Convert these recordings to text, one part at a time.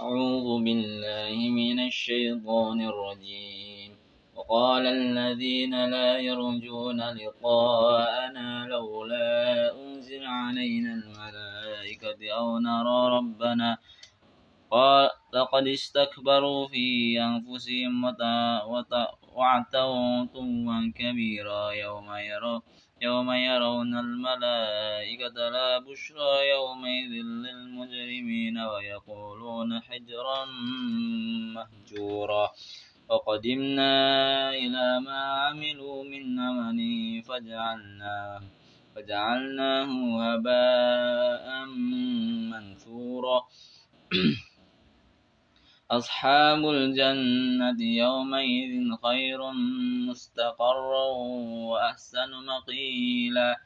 أعوذ بالله من الشيطان الرجيم. وقال الذين لا يرجون لقاءنا لولا أنزل علينا الملائكة أو نرى ربنا قال لقد استكبروا في أنفسهم وعتوا عتوا كبيرا يوم يروا يوم يرون الملائكة لا بشرى يومئذ للمجرمين ويقولون حجرا مهجورا. وقدمنا إلى ما عملوا من عمل فجعلناه فجعلناه هباء منثورا. أصحاب الجنة يومئذ خير مستقرا وأحسن مقيلا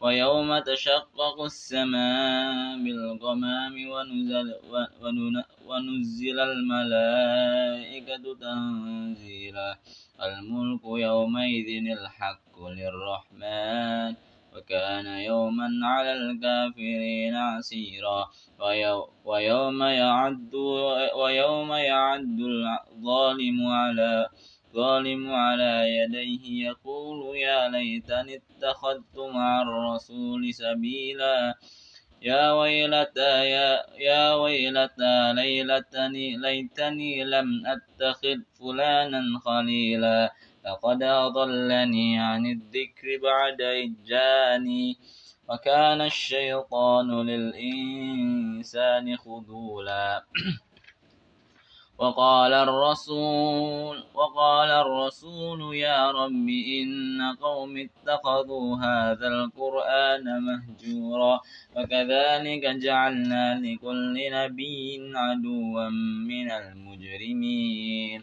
ويوم تشقق السماء بالغمام ونزل, ونزل الملائكة تنزيلا. الملك يومئذ الحق للرحمن. وكان يوما على الكافرين عسيرا. ويوم يعد ويوم يعد الظالم على الظالم على يديه يقول يا ليتني اتخذت مع الرسول سبيلا. يا ويلتى يا, يا ويلتى ليلتني ليتني لم أتخذ فلانا خليلا. لقد أضلني عن الذكر بعد إذ جاني. وكان الشيطان للإنسان خذولا. وقال الرسول وقال الرسول يا رب إن قوم اتخذوا هذا القرآن مهجورا. وكذلك جعلنا لكل نبي عدوا من المجرمين.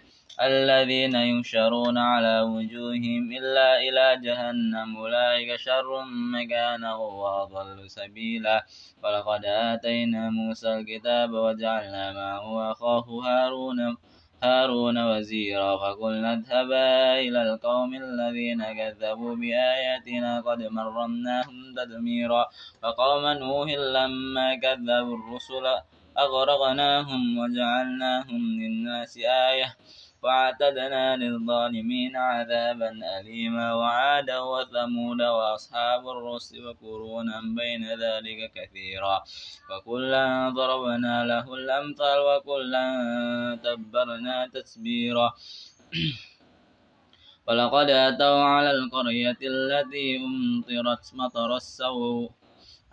الذين ينشرون على وجوههم إلا إلى جهنم. أولئك شر مكانا وأضل سبيلا. ولقد آتينا موسى الكتاب وجعلنا معه أخاه هارون هارون وزيرا. فقلنا اذهبا إلى القوم الذين كذبوا بآياتنا قد مرناهم تدميرا. وقوم نوح لما كذبوا الرسل أغرقناهم وجعلناهم للناس آية. واعتدنا للظالمين عذابا أليما. وعادا وثمود وأصحاب الرس وقرونا بين ذلك كثيرا. وكلا ضربنا له الأمثال وكلا تبرنا تسبيرا ولقد أتوا على القرية التي أمطرت مطر السوء.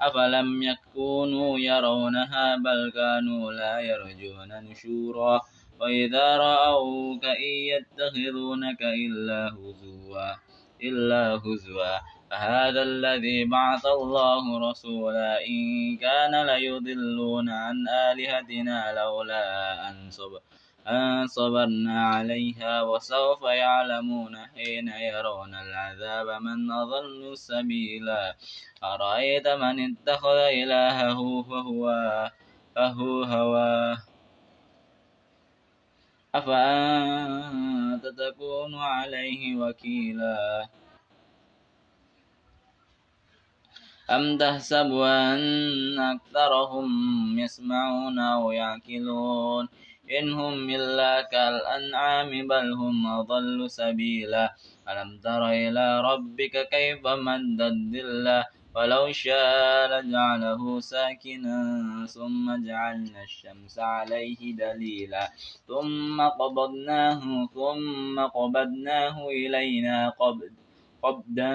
أفلم يكونوا يرونها بل كانوا لا يرجون نشورا. وإذا رأوك إن يتخذونك إلا هزوا إلا هزوا. فهذا الذي بعث الله رسولا إن كان ليضلون عن آلهتنا لولا أن أن صبرنا عليها وسوف يعلمون حين يرون العذاب من أضل سبيلا أرأيت من اتخذ إلهه فهو فهو هواه؟ أفأنت تكون عليه وكيلا؟ أم تحسب أن أكثرهم يسمعون أو يعقلون؟ إن هم إلا كالأنعام بل هم أضل سبيلا. ألم تر إلى ربك كيف مد الظل ولو شاء لجعله ساكنا ثم جعلنا الشمس عليه دليلا. ثم قبضناه ثم قبضناه إلينا قبض قبضا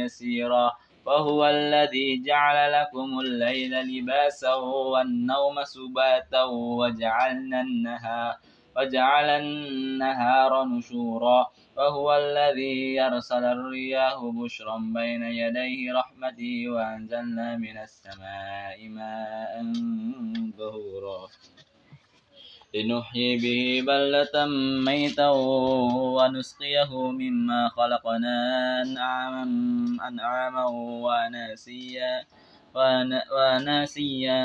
يسيرا. وهو الذي جعل لكم الليل لباسا والنوم سباتا وجعلنا النهار وجعل النهار نشورا وهو الذي يرسل الرياح بشرا بين يديه رحمته وأنزلنا من السماء ماء ظهورا. لنحيي به بلة ميتا ونسقيه مما خلقنا أنعاما أنعاما وناسيا وناسيا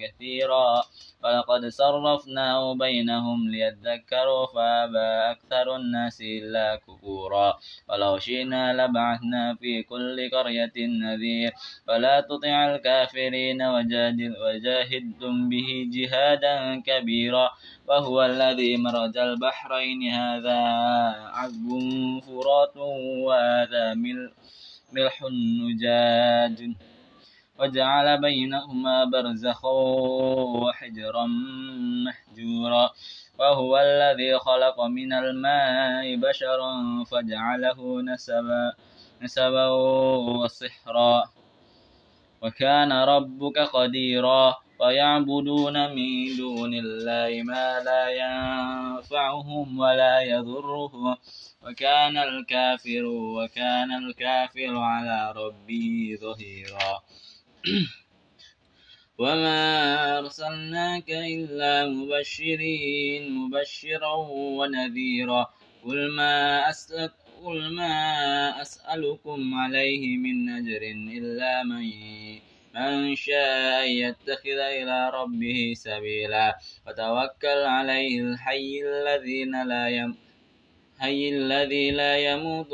كثيرا. ولقد صرفناه بينهم ليذكروا فأبى أكثر الناس إلا كفورا. ولو شئنا لبعثنا في كل قرية نذير. فلا تطع الكافرين وجادل وجاهدهم به جهادا كبيرا. وهو الذي مرج البحرين. هذا عذب فرات وهذا ملح نجاج. وجعل بينهما برزخا وحجرا محجورا. وهو الذي خلق من الماء بشرا فجعله نسبا نسبا وصحرا. وكان ربك قديرا. ويعبدون من دون الله ما لا ينفعهم ولا يضرهم. وكان الكافر وكان الكافر على ربه ظهيرا. وما أرسلناك إلا مبشرين مبشرا ونذيرا. قل ما أسلك قل ما أسألكم عليه من أجر إلا من من شاء يتخذ إلى ربه سبيلا. وتوكل عليه الحي الذين لا يم الحي الذي لا يموت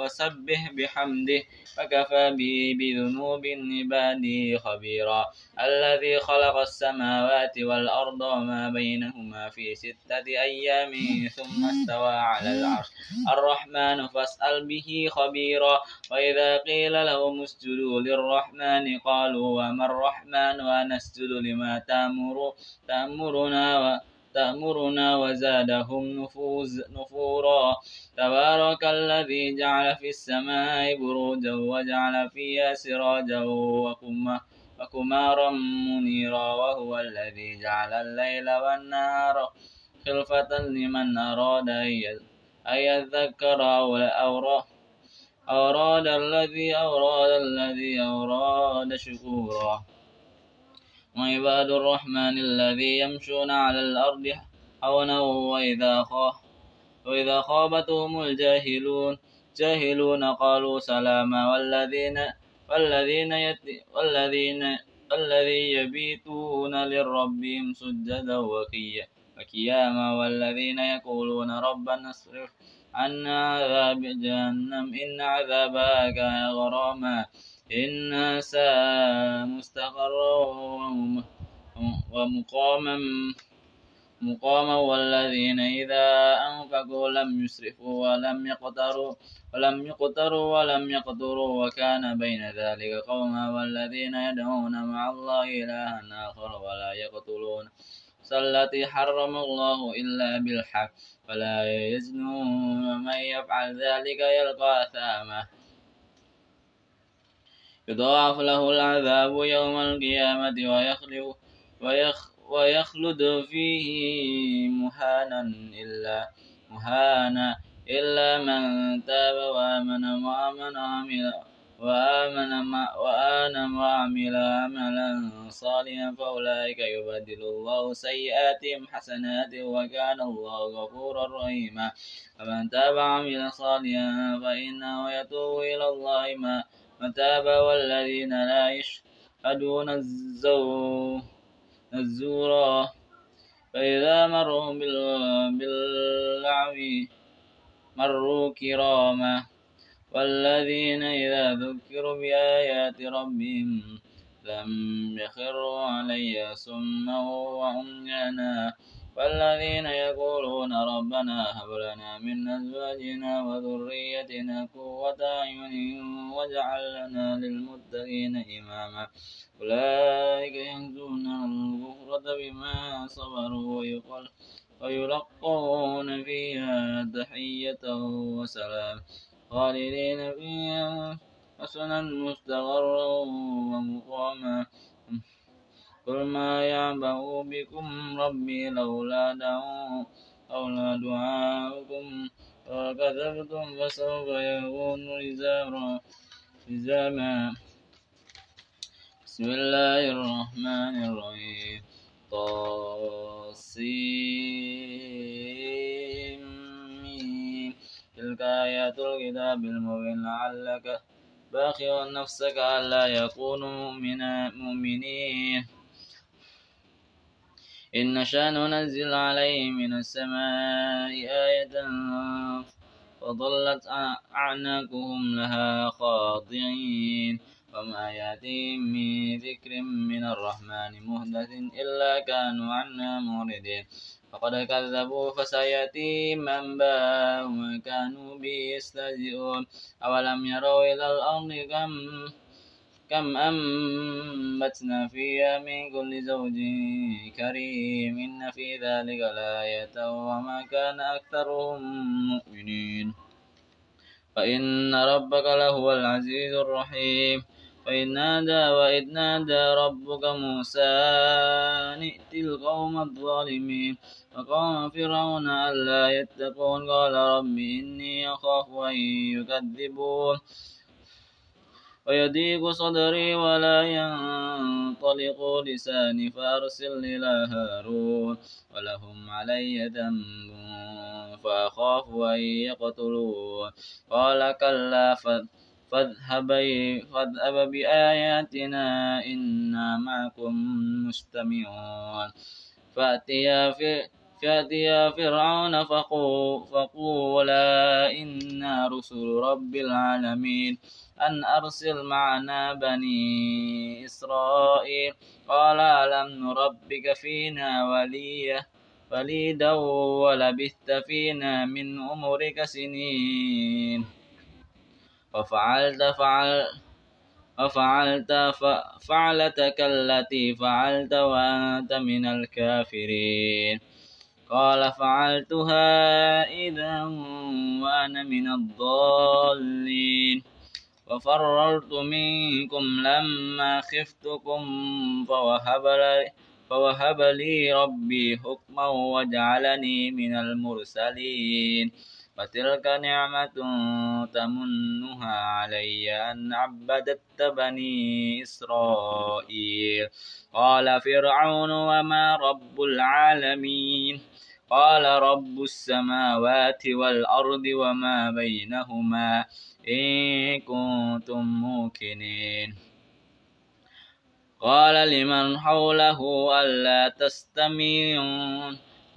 وسبح بحمده وكفى به بذنوب عباده خبيرا. الذي خلق السماوات والأرض وما بينهما في ستة أيام ثم استوى على العرش. الرحمن فاسأل به خبيرا. وإذا قيل لهم اسجدوا للرحمن قالوا وما الرحمن ونسجد لما تأمر تأمرنا تأمرنا وزادهم نفوز نفورا. تبارك الذي جعل في السماء بروجا وجعل فيها سراجا وقمارا منيرا. وهو الذي جعل الليل والنهار خلفة لمن أراد أن يذكر أو أراد الذي أراد الذي أراد شكورا. وعباد الرحمن الذي يمشون على الأرض حونا وإذا خاف وإذا خابتهم الجاهلون. جاهلون قالوا سلاما والذين والذين والذين الذي يبيتون لربهم سجدا وقياما والذين يقولون ربنا اصرف عنا عذاب جهنم إن عذابها كان غراما. إن ساء مستقرا ومقاما مقاما والذين إذا أنفقوا لم يسرفوا ولم يقتروا ولم يقتروا ولم يقتروا وكان بين ذلك قوما والذين يدعون مع الله إلها آخر ولا يقتلون. التي حرم الله إلا بالحق فلا يزنون ومن يفعل ذلك يلقى أثاما يضاعف له العذاب يوم القيامة ويخلد, ويخ ويخلد فيه مهانا إلا مهانا إلا من تاب وآمن وآمن وعمل وآمن وآمن وعمل عملا صالحا فأولئك يبدل الله سيئاتهم حسنات وكان الله غفورا رحيما. فمن تاب وعمل صالحا فإنه يتوب إلى الله ما متاب والذين لا يشهدون الزور فإذا مروا باللعب مروا كراما. والذين إذا ذكروا بآيات ربهم لم يخروا عليها سما وعميانا والذين يقولون ربنا هب لنا من أزواجنا وذريتنا قوة أعين واجعل لنا للمتقين إماما. أولئك يهزون الغفرة بما صبروا ويقل ويلقون فيها تحية وسلام. خالدين فيها حسنا مستقرا ومقاما. قل ما يعبأ بكم ربي لولا دعوا لولا دعاؤكم وكذبتم فسوف يكون وزارا وزاما بسم الله الرحمن الرحيم. طاسيم. تلك آيات الكتاب المبين لعلك باخر نفسك ألا يكونوا مؤمنين. إن نشأ ننزل عليهم من السماء آية فظلت أعناقهم لها خاضعين وما يأتيهم من ذكر من الرحمن مهدث إلا كانوا عنا موردين فقد كذبوا فسيأتيهم أنباء ما كانوا به يستهزئون أولم يروا إلى الأرض كم كم أنبتنا فيها من كل زوج كريم إن في ذلك لآية وما كان أكثرهم مؤمنين. فإن ربك لهو العزيز الرحيم. وإذ نادى وإذ نادى ربك موسى نئت القوم الظالمين. وقوم فرعون ألا يتقون. قال رب إني أخاف أن يكذبون. ويضيق صدري ولا ينطلق لساني فأرسل إلى هارون ولهم علي ذنب فأخاف أن يقتلون قال كلا فاذهب بآياتنا إنا معكم مستمعون. فأتيا في فأتيا فرعون فقولا إنا رسل رب العالمين أن أرسل معنا بني إسرائيل. قال ألم نربك فينا وليا وليدا ولبثت فينا من أمرك سنين. وفعلت فعل وفعلت فعلتك التي فعلت وأنت من الكافرين. قال فعلتها إذا وأنا من الضالين. وفررت منكم لما خفتكم فوهب لي, فوهب لي ربي حكما وجعلني من المرسلين. فتلك نعمة تمنها علي أن عبدت بني إسرائيل قال فرعون وما رب العالمين قال رب السماوات والأرض وما بينهما إن كنتم موقنين قال لمن حوله ألا تستمعون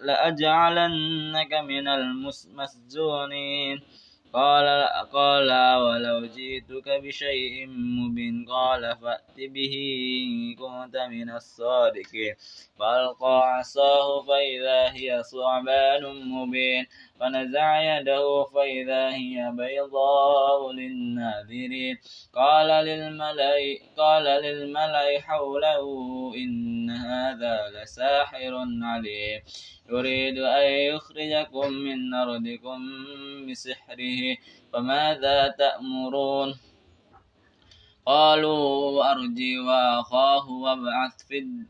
لأجعلنك من المسجونين. قال قال ولو جئتك بشيء مبين قال فأت به إن كنت من الصادقين. فألقى عصاه فإذا هي ثعبان مبين. فنزع يده فإذا هي بيضاء للناذرين. قال للملأ قال للملأ حوله إن هذا لساحر عليم. يريد أن يخرجكم من أرضكم بسحره فماذا تأمرون؟ قالوا أرجي وأخاه وابعث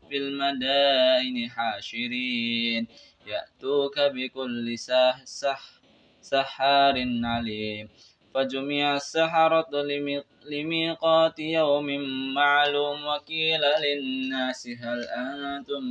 في المدائن حاشرين. يأتوك بكل سح سح سحار عليم. فجمع السحرة لميقات يوم معلوم. وكيل للناس هل أنتم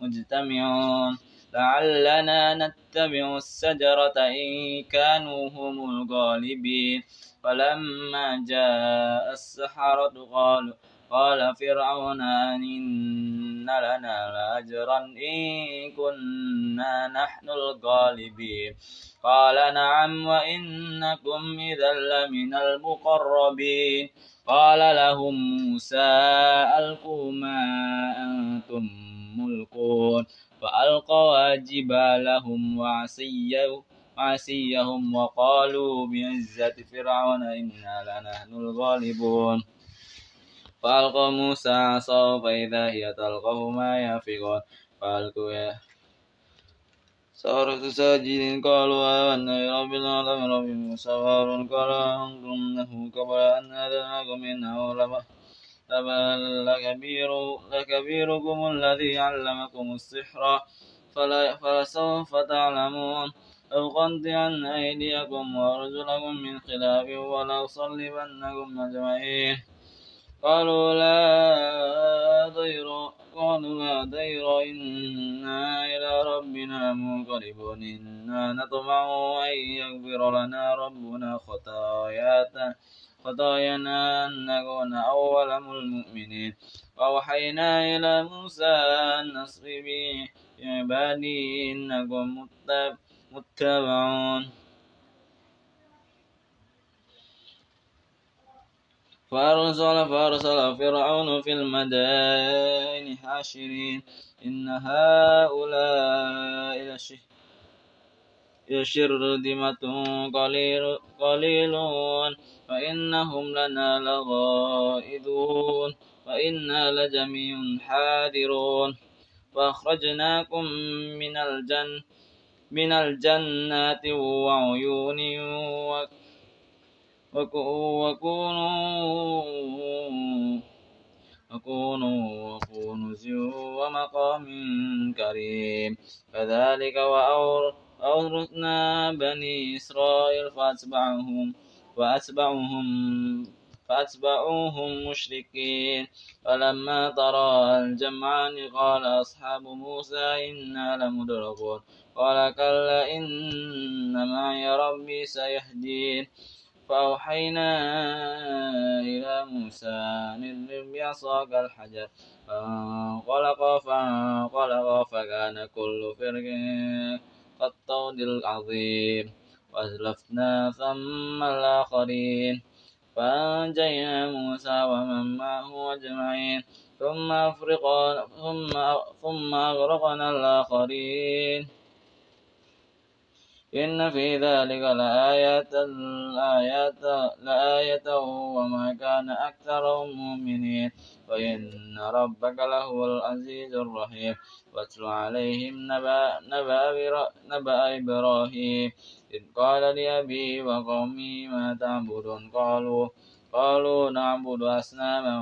مجتمعون؟ لعلنا نتبع السجرة إن كانوا هم الغالبين. فلما جاء السحرة قالوا قال فرعون إن لنا لأجرا إن كنا نحن الغالبين. قال نعم وإنكم إذا لمن المقربين. قال لهم موسى ألقوا ما أنتم ملقون. فألقوا جبالهم وعصيهم وعصيهم وقالوا بعزة فرعون إنا لنحن الغالبون. فألقى موسى عصاه فإذا هي تلقف ما يافقون فألقوا سارة ساجدين قالوا آمنا برب العالمين. رب موسى وهارون قال أنتم له قبل أن أذنكم إنه لكبير لكبيركم الذي علمكم السحر. فلسوف تعلمون. لأقطعن أيديكم وأرجلكم من خلاف ولأصلبنكم أجمعين. قالوا لا ضير قالوا لا ضير إنا إلى ربنا منقلبون إنا نطمع أن يغفر لنا ربنا خطايانا خطايانا أن نكون أول المؤمنين. وأوحينا إلى موسى أن نصر بعبادي إنكم متبعون. فأرسل فأرسل فرعون في المدائن حاشرين. إن هؤلاء لشرذمة قليل قليلون. فإنهم لنا لغائدون. وإنا لجميع حاذرون. فأخرجناكم من الجن من الجنات وعيون وكونوا وكونوا وكنوز ومقام كريم. كذلك وأورثنا بني إسرائيل فأتبعهم فأتبعهم فأتبعوهم مشركين. فلما ترى الجمعان قال أصحاب موسى إنا لمدركون. قال كلا إن معي ربي سيهدين. فأوحينا إلى موسى أن اضرب بعصاك الحجر. فانطلق فانطلق فكان كل فرق كالطود العظيم. وأزلفنا ثم الآخرين. فأنجينا موسى ومن معه أجمعين. ثم أفرقنا ثم ثم أغرقنا الآخرين. إن في ذلك لآية لآية وما كان أكثرهم مؤمنين. وإن ربك لهو العزيز الرحيم. واتل عليهم نبأ, نبأ, إبراهيم. إذ قال لأبيه وقومه ما تعبدون؟ قالوا قالوا نعبد أصناما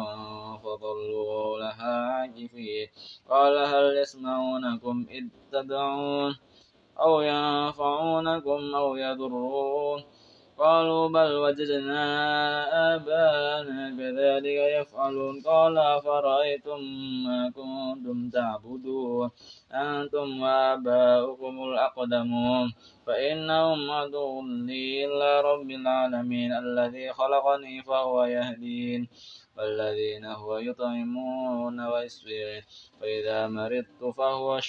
فضلوا لها عاكفين. قال هل يسمعونكم إذ تدعون؟ أو ينفعونكم أو يضرون. قالوا بل وجدنا آباءنا كذلك يفعلون. قال أفرأيتم ما كنتم تعبدون؟ أنتم وآباؤكم الأقدمون. فإنهم عدو لي إلا رب العالمين. الذي خلقني فهو يهدين. والذين هو يطعمون ويسوين فإذا مرضت فهو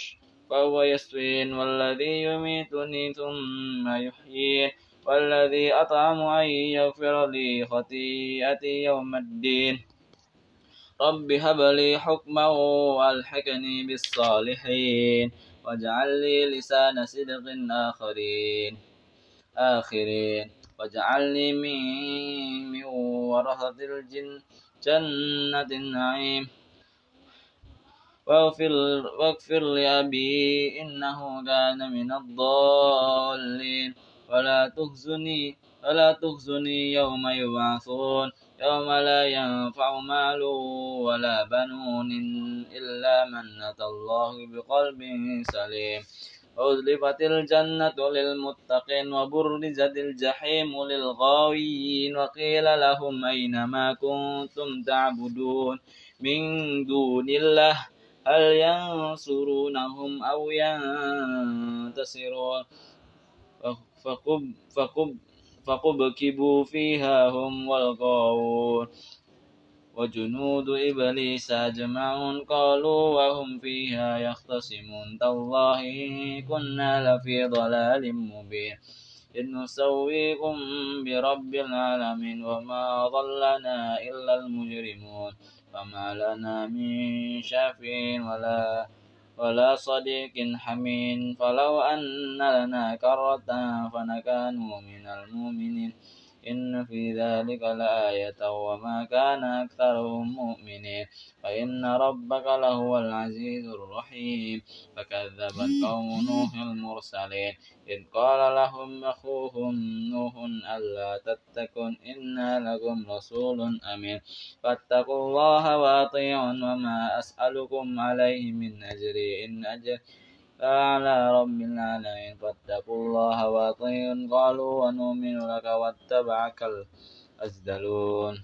فهو يسوين والذي يميتني ثم يحيين والذي أطعم أن يغفر لي خطيئتي يوم الدين. رب هب لي حكما وألحقني بالصالحين واجعل لي لسان صدق آخرين. آخرين. واجعلني من ورثة الجن جنة النعيم. واغفر, واغفر لأبي إنه كان من الضالين. ولا تخزني ولا تخزني يوم يبعثون. يوم لا ينفع مال ولا بنون إلا من أتى الله بقلب سليم. وأزلفت الجنة للمتقين وبرزت الجحيم للغاويين وقيل لهم أين ما كنتم تعبدون من دون الله. هل ينصرونهم أو ينتصرون؟ فقب فقب فقبكبوا فيها هم والغاوون. وجنود إبليس أجمعون قالوا وهم فيها يختصمون. تالله كنا لفي ضلال مبين. إذ نسويكم برب العالمين وما ضلنا إلا المجرمون. فما لنا من شافين ولا ولا صديق حمين فلو أن لنا كرة فنكون من المؤمنين. إن في ذلك لآية وما كان أكثرهم مؤمنين. وإن ربك لهو العزيز الرحيم. فكذبت قوم نوح المرسلين. إذ قال لهم أخوهم نوح ألا تتقون إنا لكم رسول أمين. فاتقوا الله وأطيعون. وما أسألكم عليه من أجر. إن أجر فعلى رب العالمين فاتقوا الله وأطيعون قالوا ونؤمن لك واتبعك الأزدلون.